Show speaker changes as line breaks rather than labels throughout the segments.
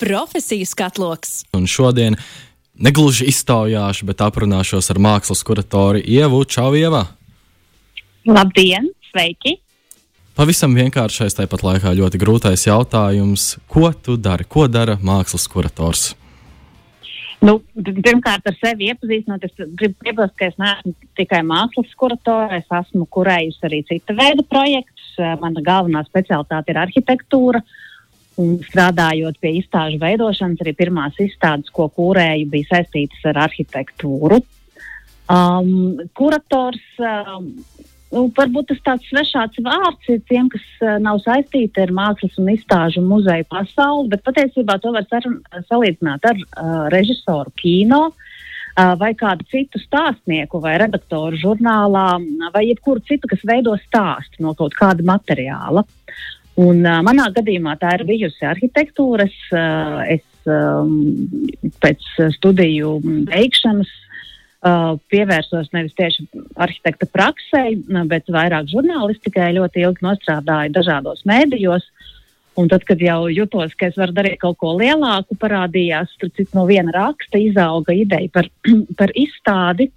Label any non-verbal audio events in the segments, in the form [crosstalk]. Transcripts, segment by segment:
Profesiju skatloks.
Un šodien negluži iztaujāšu, bet aprunāšos ar mākslas kuratoru Ievu Čauvievā.
Labdien, sveiki!
Pavisam vienkāršais, tāpat laikā ļoti grūtais jautājums. Ko tu dari? Ko dara mākslas kurators?
Nu, pirmkārt, ar sevi iepazīstinot, es gribu piebilst, ka es neesmu tikai mākslas kuratore, es esmu kurējusi arī cita veida projektus. Mana galvenā specialitāte ir arhitektūra. Un strādājot pie izstāžu veidošanas, arī pirmās izstādes, ko kūrēju, bija saistītas ar arhitektūru. Um, kurators um, nu, varbūt tas tāds svešāds vārds ir tiem, kas uh, nav saistīti ar mākslas un izstāžu muzeju pasauli, bet patiesībā to var sar, salīdzināt ar uh, režisoru kino. Uh, vai kādu citu stāstnieku, vai redaktoru žurnālā, vai jebkuru citu, kas veido stāstu no kaut kāda materiāla. Un, uh, manā gadījumā tā ir bijusi arhitektūra. Es, uh, es um, pēc studiju beigšanas Uh, pievērsos nevis tieši arhitekta praksē, bet vairāk žurnālistikai. Ļoti ilgi nostrādāju dažādos mēdījos. Un tad, kad jau jutos, ka es varu darīt kaut ko lielāku, parādījās cik, no viena raksta izauga ideja par, [clears throat] par izstādi.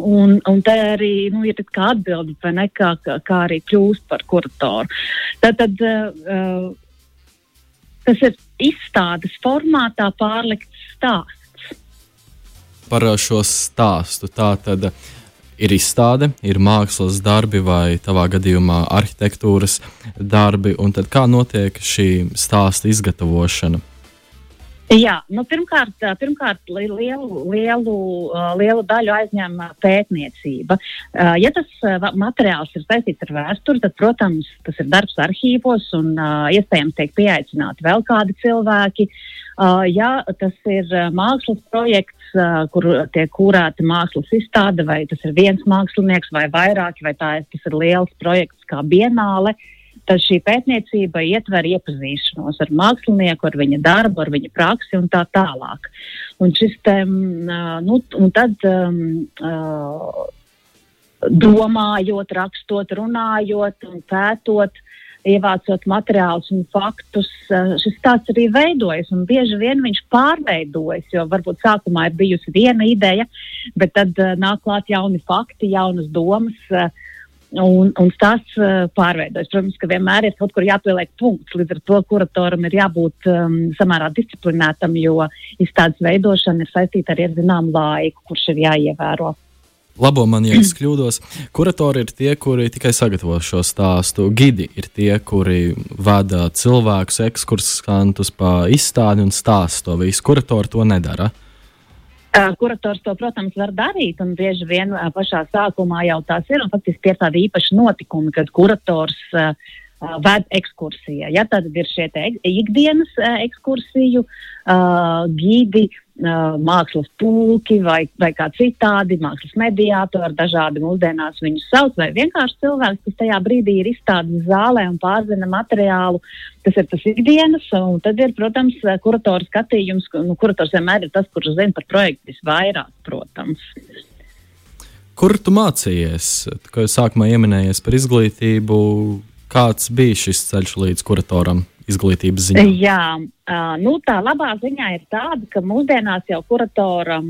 Un, un te arī nu, ir atbilde, ne, kā, kā, kā arī kļūst par kuratoru. Tad, tad uh, tas ir izstādes formātā pārlikts stāsts
par šo stāstu. Tā tad ir izstāde, ir mākslas darbi vai tādā gadījumā arhitektūras darbi, un tad kā notiek šī stāsta izgatavošana?
Jā, nu, pirmkārt, pirmkārt lielu, lielu, lielu daļu aizņem pētniecība. Ja tas materiāls ir saistīts ar vēsturi, tad, protams, tas ir darbs arhīvos un iespējams tiek pieaicināti vēl kādi cilvēki. Ja tas ir mākslas projekts, kur tiek kurēta mākslas izstāde, vai tas ir viens mākslinieks vai vairāki, vai tā, tas ir liels projekts kā bienāle, uh, tad šī pētniecība ietver iepazīšanos ar mākslinieku, ar viņa darbu, ar viņa praksi un tā tālāk. Un, te, nu, un tad um, uh, domājot, rakstot, runājot un pētot, ievācot materiālus un faktus, šis stāsts arī veidojas. Bieži vien viņš pārveidojas, jo varbūt sākumā ir bijusi viena ideja, bet tad nāk klāt jauni fakti, jaunas domas. Un, un tas uh, pārveidojas. Protams, ka vienmēr ir kaut kur jāpieliek punkts. Līdz ar to kuratoram ir jābūt um, samērā disciplinētam, jo izstādes veidošana ir saistīta arī ar zināmu laiku, kurš ir jāievēro.
Labo man, ja es kļūdos. Kuratori ir tie, kuri tikai sagatavo šo stāstu. Gidi ir tie, kuri vada cilvēkus, ekskursantus pa izstādi un stāsta to visu. Kuratori to nedara. Uh,
kurators to, protams, var darīt, un bieži vien uh, pašā sākumā jau tās ir. Faktiski tie ir tādi īpaši notikumi, kad kurators uh, ved ekskursijā. Ja tad ir šie ikdienas uh, ekskursiju uh, gidi, uh, mākslas pulki vai, vai kā citādi, mākslas mediātori, dažādi mūsdienās viņus sauc, vai vienkārši cilvēks, kas tajā brīdī ir izstādes zālē un pārzina materiālu. Tas ir tas ikdienas, un tad ir, protams, kuratora skatījums. Nu, kurators vienmēr ir tas, kurš zina par projektu visvairāk, protams.
Kur tu mācījies? Kad sākumā pieminējies par izglītību, kāds bija šis ceļš līdz kuratoram? Izglītības ziņā?
Jā, nu, tā labā ziņā ir tāda, ka mūsdienās jau kuratoram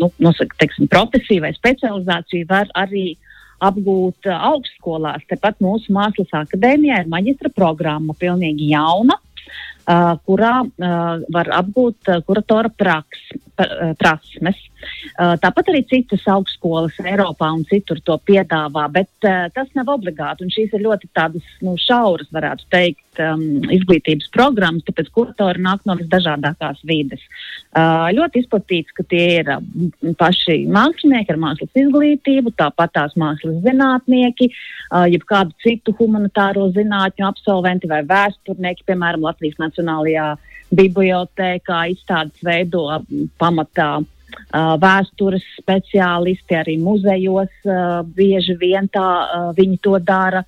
nu, nosaka, teiksim, profesiju vai specializāciju var arī apgūt augstskolās. Tepat mūsu mākslas akadēmijā ir maģistra programma, pilnīgi jauna uh, kurā uh, var apgūt uh, kuratora praks, uh, prasmes. Uh, tāpat arī citas augstskolas Eiropā un citur to piedāvā, bet uh, tas nav obligāti. Šīs ir ļoti tādas nu, šauras, varētu teikt, um, izglītības programmas, tāpēc kuratori nāk no visdažādākās vides. Uh, ļoti izplatīts, ka tie ir uh, paši mākslinieki ar mākslas izglītību, tāpat tās mākslas zinātnieki, uh, jeb kādu citu humanitāro zinātņu absolventi vai vēsturnieki, piemēram, Latvijas Nacionālajā bibliotēkā izstādes veido pamatā Uh, vēstures speciālisti arī muzejos uh, bieži vien tā uh, viņi to dara.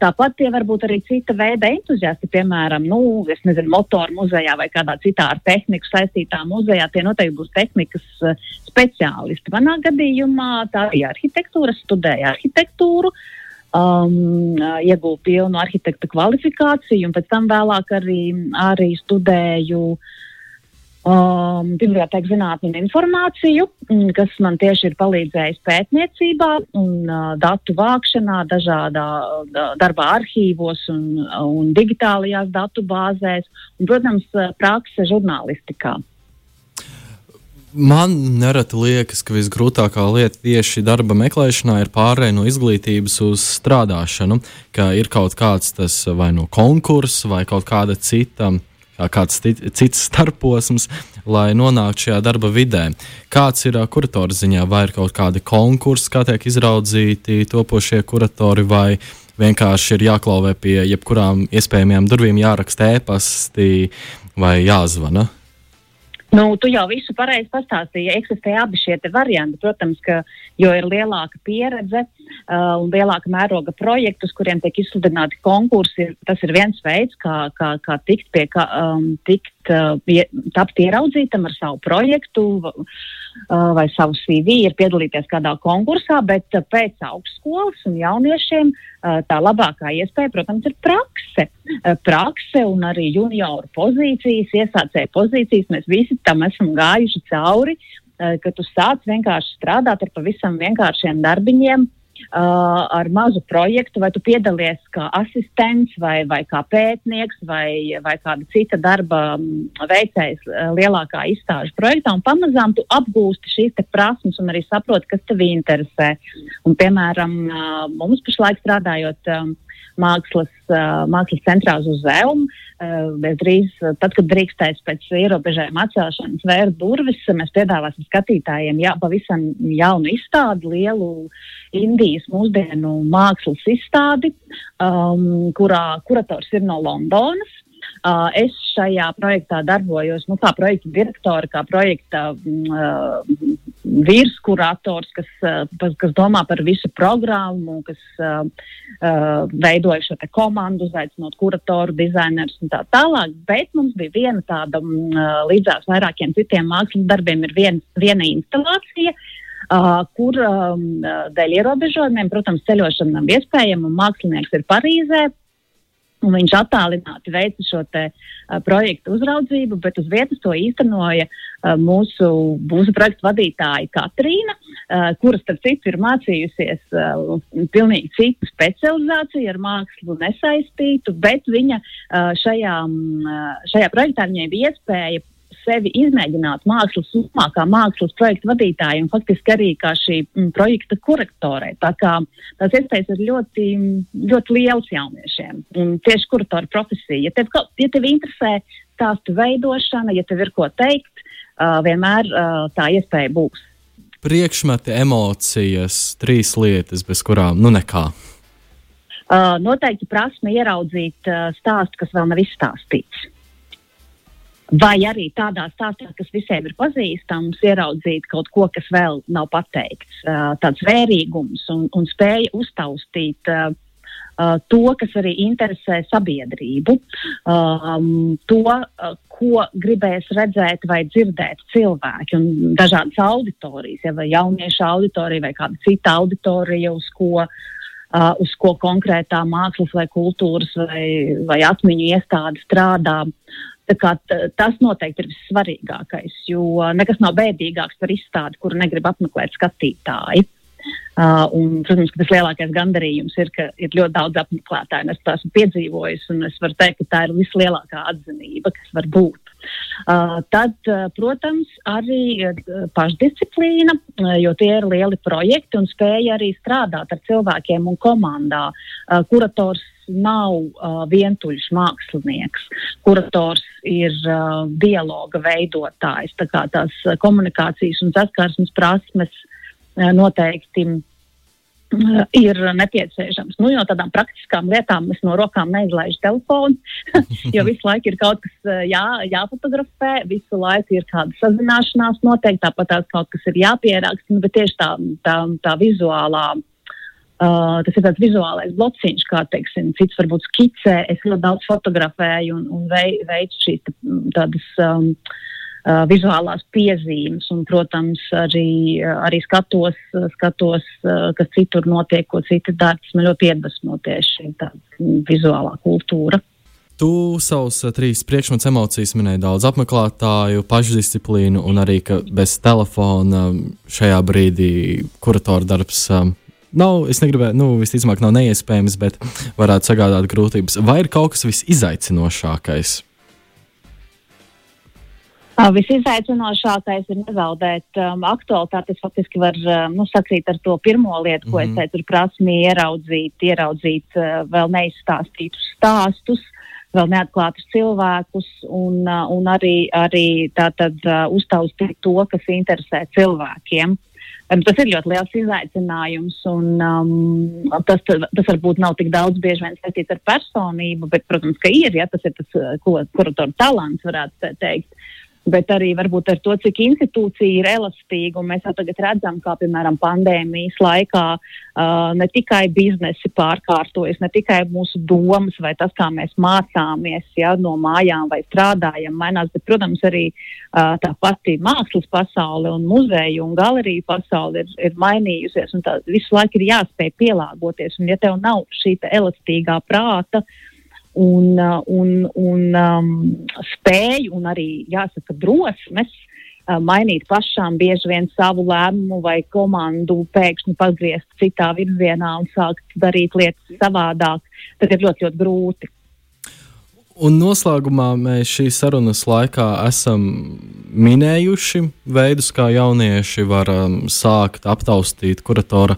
Tāpat tie var būt arī cita veida entuziasti, piemēram, nu, nezinu, motoru muzejā vai kādā citā ar tehniku saistītā muzejā. Tie noteikti būs tehnikas speciālisti. Manā gadījumā tā bija arhitektūra, studēja arhitektūru. um, iegūtu pilnu arhitekta kvalifikāciju, un pēc tam vēlāk arī, arī studēju um, bibliotēkas zinātņu un informāciju, mm, kas man tieši ir palīdzējis pētniecībā un uh, datu vākšanā, dažādā uh, darbā arhīvos un, un digitālajās datu bāzēs, un, protams, prakse žurnālistikā.
Man nereti liekas, ka visgrūtākā lieta tieši darba meklēšanā ir pārējai no izglītības uz strādāšanu, ka ir kaut kāds tas vai no konkursa vai kaut kāda cita. Kā kāds cits starposms, lai nonāktu šajā darba vidē. Kāds ir kuratora ziņā, vai ir kaut kādi konkursi, kā tiek izraudzīti topošie kuratori, vai vienkārši ir jāklauvē pie jebkurām iespējamajām durvīm, jāraksta ēpasti vai jāzvana?
Nu, tu jau visu pareizi pastāstīji. Eksistē abi šie varianti. Protams, ka jo ir lielāka pieredze uh, un lielāka mēroga projektu, uz kuriem tiek izsludināti konkursi, tas ir viens veids, kā, kā, kā tikt pie, kā, um, tikt, uh, pie, tapt ieraudzītam ar savu projektu. Uh, vai savu CV, ir piedalīties kādā konkursā, bet pēc augstskolas un jauniešiem tā labākā iespēja, protams, ir prakse. Prakse un arī junioru pozīcijas, iesācēju pozīcijas. Mēs visi tam esam gājuši cauri, ka tu sāc vienkārši strādāt ar pavisam vienkāršiem darbiņiem uh, ar mazu projektu, vai tu piedalies kā asistents, vai, vai kā pētnieks, vai, vai kāda cita darba veicējs uh, lielākā izstāžu projektā, un pamazām tu apgūsti šīs prasmes un arī saproti, kas tev interesē. Un, piemēram, uh, mums pašlaik strādājot. Um, mākslas, mākslas centrā uz Zelmu. Uh, drīz, tad, kad drīkstēs pēc ierobežojuma atcelšanas vērt durvis, mēs piedāvāsim skatītājiem jā, pavisam jaunu izstādi, lielu Indijas mūsdienu mākslas izstādi, um, kurā kurators ir no Londonas. Uh, es šajā projektā darbojos nu, kā projekta direktore, kā projekta uh, virskurators, kas, uh, kas domā par visu programmu, kas uh, veidoja šo komandu, uzaicinot kuratoru, dizainerus un tā tālāk. Bet mums bija viena tāda uh, līdzās vairākiem citiem mākslas darbiem, ir vien, viena instalācija. Uh, kur um, dēļ ierobežojumiem, protams, ceļošana nav iespējama, un mākslinieks ir Parīzē, un viņš attālināti veica šo te, uh, projektu uzraudzību, bet uz vietas to īstenoja uh, mūsu, mūsu projektu vadītāja Katrīna, uh, kura, starp citu, ir mācījusies uh, pilnīgi citu specializāciju ar mākslu nesaistītu, bet viņa uh, šajā, uh, šajā projektā viņai bija iespēja sevi izmēģināt mākslas lomā, kā mākslas projekta vadītāja un faktiski arī kā šī m, mm, projekta korektorē. Tā kā tās iespējas ir ļoti, ļoti liels jauniešiem. Un tieši kuratora profesija. Ja tev, ja tev interesē stāstu veidošana, ja tev ir ko teikt, uh, vienmēr uh, tā iespēja būs.
Priekšmeti, emocijas, trīs lietas, bez kurām nu nekā.
Uh, noteikti prasme ieraudzīt uh, stāstu, kas vēl nav izstāstīts. Vai arī tādā stāstā, kas visiem ir pazīstams, ieraudzīt kaut ko, kas vēl nav pateikts. Tāds vērīgums un, un spēja uztaustīt uh, to, kas arī interesē sabiedrību, um, to, uh, ko gribēs redzēt vai dzirdēt cilvēki un dažādas auditorijas, ja vai jauniešu auditorija vai kāda cita auditorija, uz ko, uh, uz ko konkrētā mākslas vai kultūras vai, vai atmiņu iestāde strādā. Uh, Kā, tas noteikti ir vissvarīgākais, jo nekas nav bēdīgāks par izstādi, kuru negrib apmeklēt skatītāji. Uh, un, protams, ka tas lielākais gandarījums ir, ka ir ļoti daudz apmeklētāju. Es to esmu piedzīvojis, un es varu teikt, ka tā ir vislielākā atzinība, kas var būt. Uh, tad, uh, protams, arī pašdisciplīna, jo tie ir lieli projekti un spēja arī strādāt ar cilvēkiem un komandā. Kurators nav uh, vientuļš mākslinieks. Kurators ir uh, dialoga veidotājs. Tā kā tās komunikācijas un saskarsmes prasmes uh, noteikti uh, ir nepieciešams. Nu, jo tādām praktiskām lietām es no rokām neizlaižu telefonu, [laughs] jo visu laiku ir kaut kas uh, jā, jāfotografē, visu laiku ir kāda sazināšanās noteikti, tāpat tās kaut kas ir jāpieraksta, nu, bet tieši tā, tā, tā vizuālā Uh, tas ir tāds vizuālais blociņš, kā teiksim, cits varbūt skicē. Es ļoti daudz fotografēju un, un vei, veicu šīs tādas um, uh, vizuālās piezīmes, un, protams, arī, arī skatos, skatos kas citur notiek, ko citi dara. Tas man ļoti iedvesmo tieši šī vizuālā kultūra.
Tu savus trīs priekšmetus emocijas minēji daudz apmeklētāju, pašdisciplīnu un arī, ka bez telefona šajā brīdī kuratora darbs nav, es negribēju, nu, visticamāk, nav neiespējams, bet varētu sagādāt grūtības. Vai ir kaut kas visizaicinošākais?
Visizaicinošākais ir nezaudēt um, aktualitāti. Tas faktiski var um, nu, sakrīt ar to pirmo lietu, ko mm -hmm. es mhm. teicu, ir prasmi ieraudzīt, ieraudzīt uh, vēl neizstāstītus stāstus, vēl neatklātus cilvēkus un, uh, un arī, arī tātad uh, uztaustīt to, kas interesē cilvēkiem. Tas ir ļoti liels izaicinājums, un um, tas, tas varbūt nav tik daudz bieži vien saistīts ar personību, bet, protams, ka ir, ja tas ir tas, ko kuratoru talants, varētu teikt bet arī varbūt ar to, cik institūcija ir elastīga. Mēs jau tagad redzam, kā piemēram pandēmijas laikā uh, ne tikai biznesi pārkārtojas, ne tikai mūsu domas vai tas, kā mēs mācāmies ja, no mājām vai strādājam, mainās, bet, protams, arī uh, tā pati mākslas pasaule un muzeja un galerija pasaule ir, ir mainījusies. Visu laiku ir jāspēj pielāgoties. Un, ja tev nav šī elastīgā prāta, uh, un, uh, un, un um, spēju un arī, jāsaka, drosmes uh, mainīt pašām bieži vien savu lēmumu vai komandu pēkšņi pagriezt citā virzienā un sākt darīt lietas savādāk, tad ir ļoti, ļoti grūti.
Un noslēgumā mēs šīs sarunas laikā esam minējuši veidus, kā jaunieši var um, sākt aptaustīt kuratora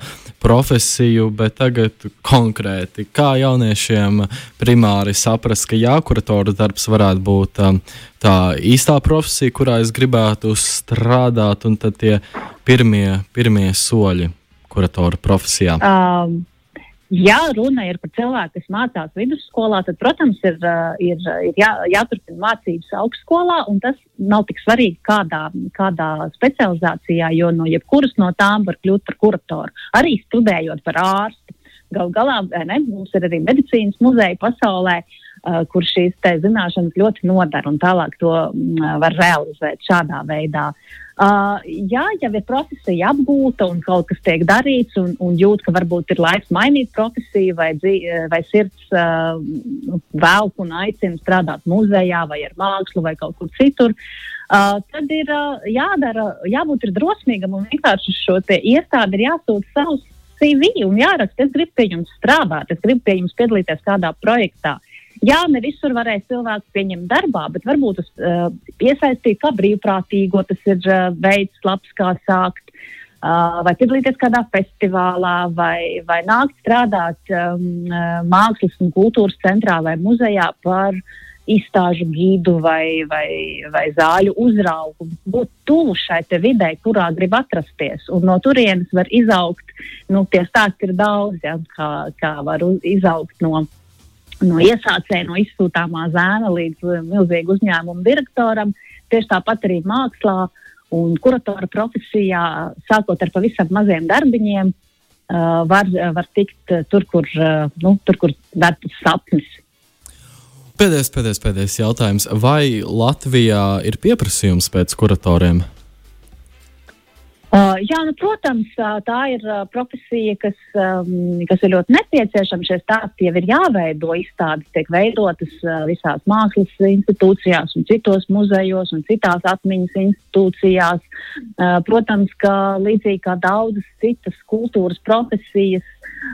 profesiju, bet tagad konkrēti, kā jauniešiem primāri saprast, ka jā, kuratora darbs varētu būt um, tā īstā profesija, kurā es gribētu strādāt, un tad tie pirmie, pirmie soļi kuratora profesijā. Um.
Ja runa ir par cilvēku, kas mācās vidusskolā, tad, protams, ir, ir, ir jā, jāturpina mācības augstskolā, un tas nav tik svarīgi kādā, kādā specializācijā, jo no jebkuras no tām var kļūt par kuratoru. Arī studējot par ārstu. Galu galā ne, mums ir arī medicīnas muzeja pasaulē, uh, kur šīs zināšanas ļoti nodara, un tālāk to uh, var realizēt šādā veidā. Uh, jā, jau ir profesija apgūta un kaut kas tiek darīts, un, un jūt, ka varbūt ir laiks mainīt profesiju, vai, vai sirds uh, velk un aicina strādāt muzejā, vai ar mākslu, vai kaut kur citur. Uh, tad ir uh, jādara, jābūt drosmīgam un vienkārši šo iestādi ir jāsūta savus CV un jāraksta, es gribu pie jums strādāt, es gribu pie jums piedalīties kādā projektā. Jā, ne visur varēs cilvēku pieņemt darbā, bet varbūt tas uh, piesaistīt kā brīvprātīgo, tas ir uh, veids, labs, kā sākt. Uh, vai piedalīties kādā festivālā, vai, vai nākt strādāt um, mākslas un kultūras centrā vai muzejā par izstāžu gidu vai, vai, vai zāļu uzraugu. Būt tuvu šai vidē, kurā grib atrasties. Un no turienes var izaugt, nu, tie stāsti ir daudz, ja, kā, kā var izaugt no no iesācēja, no izsūtāmā zēna līdz uh, milzīgu uzņēmumu direktoram. Tieši tāpat arī mākslā un kuratora profesijā, sākot ar pavisam maziem darbiņiem, uh, var, var tikt uh, tur, kur, nu, tur, kur vērts sapnis.
Pēdējais, pēdējais, pēdējais jautājums. Vai Latvijā ir pieprasījums pēc kuratoriem?
Uh, jā, nu, protams, tā ir uh, profesija, kas, um, kas ir ļoti nepieciešama. Šie stāsti jau ir jāveido, izstādes tiek veidotas uh, visās mākslas institūcijās, un citos muzejos un citās atmiņas institūcijās. Protams, ka līdzīgi kā daudzas citas kultūras profesijas,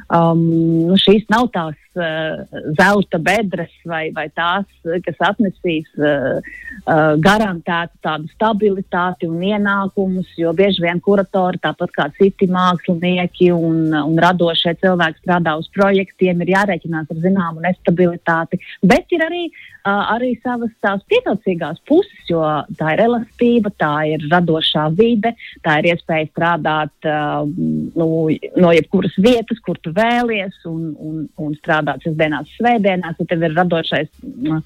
um, nu, šīs nav tās uh, zelta bedres vai, vai tās, kas atnesīs uh, uh, garantētu tādu stabilitāti un ienākumus, jo bieži vien kuratori, tāpat kā citi mākslinieki un, un radošie cilvēki strādā uz projektiem, ir jārēķinās ar zināmu nestabilitāti, bet ir arī, uh, arī savas tās pievilcīgās puses, jo tā ir elastība, tā ir radošā vide, tā ir iespēja strādāt uh, nu, no jebkuras vietas, kur tu vēlies un, un, un strādāt strādāt sestdienās, svētdienās, tad tev ir radošais mm,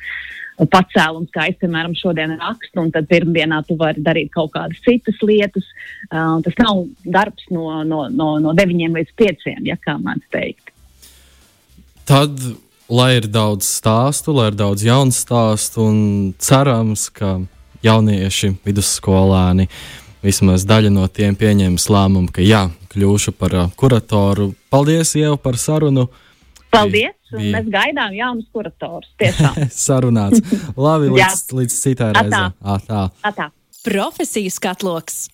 pacēlums, kā es, piemēram, šodien rakstu, un tad pirmdienā tu vari darīt kaut kādas citas lietas. Uh, tas nav darbs no, no, no, no 9 līdz 5, ja kā man teikt.
Tad, lai ir daudz stāstu, lai ir daudz jaunu stāstu, un cerams, ka jaunieši, vidusskolēni, vismaz daļa no tiem pieņems lēmumu, ka jā, kļūšu par kuratoru. Paldies, Ieva, par sarunu!
Paldies! Bija. Mēs gaidām jaunus kuratorus. Tiešām. [laughs]
Sarunāts. Labi, līdz, līdz citai reizei.
Atā.
Atā.
Atā.
Profesijas katloks.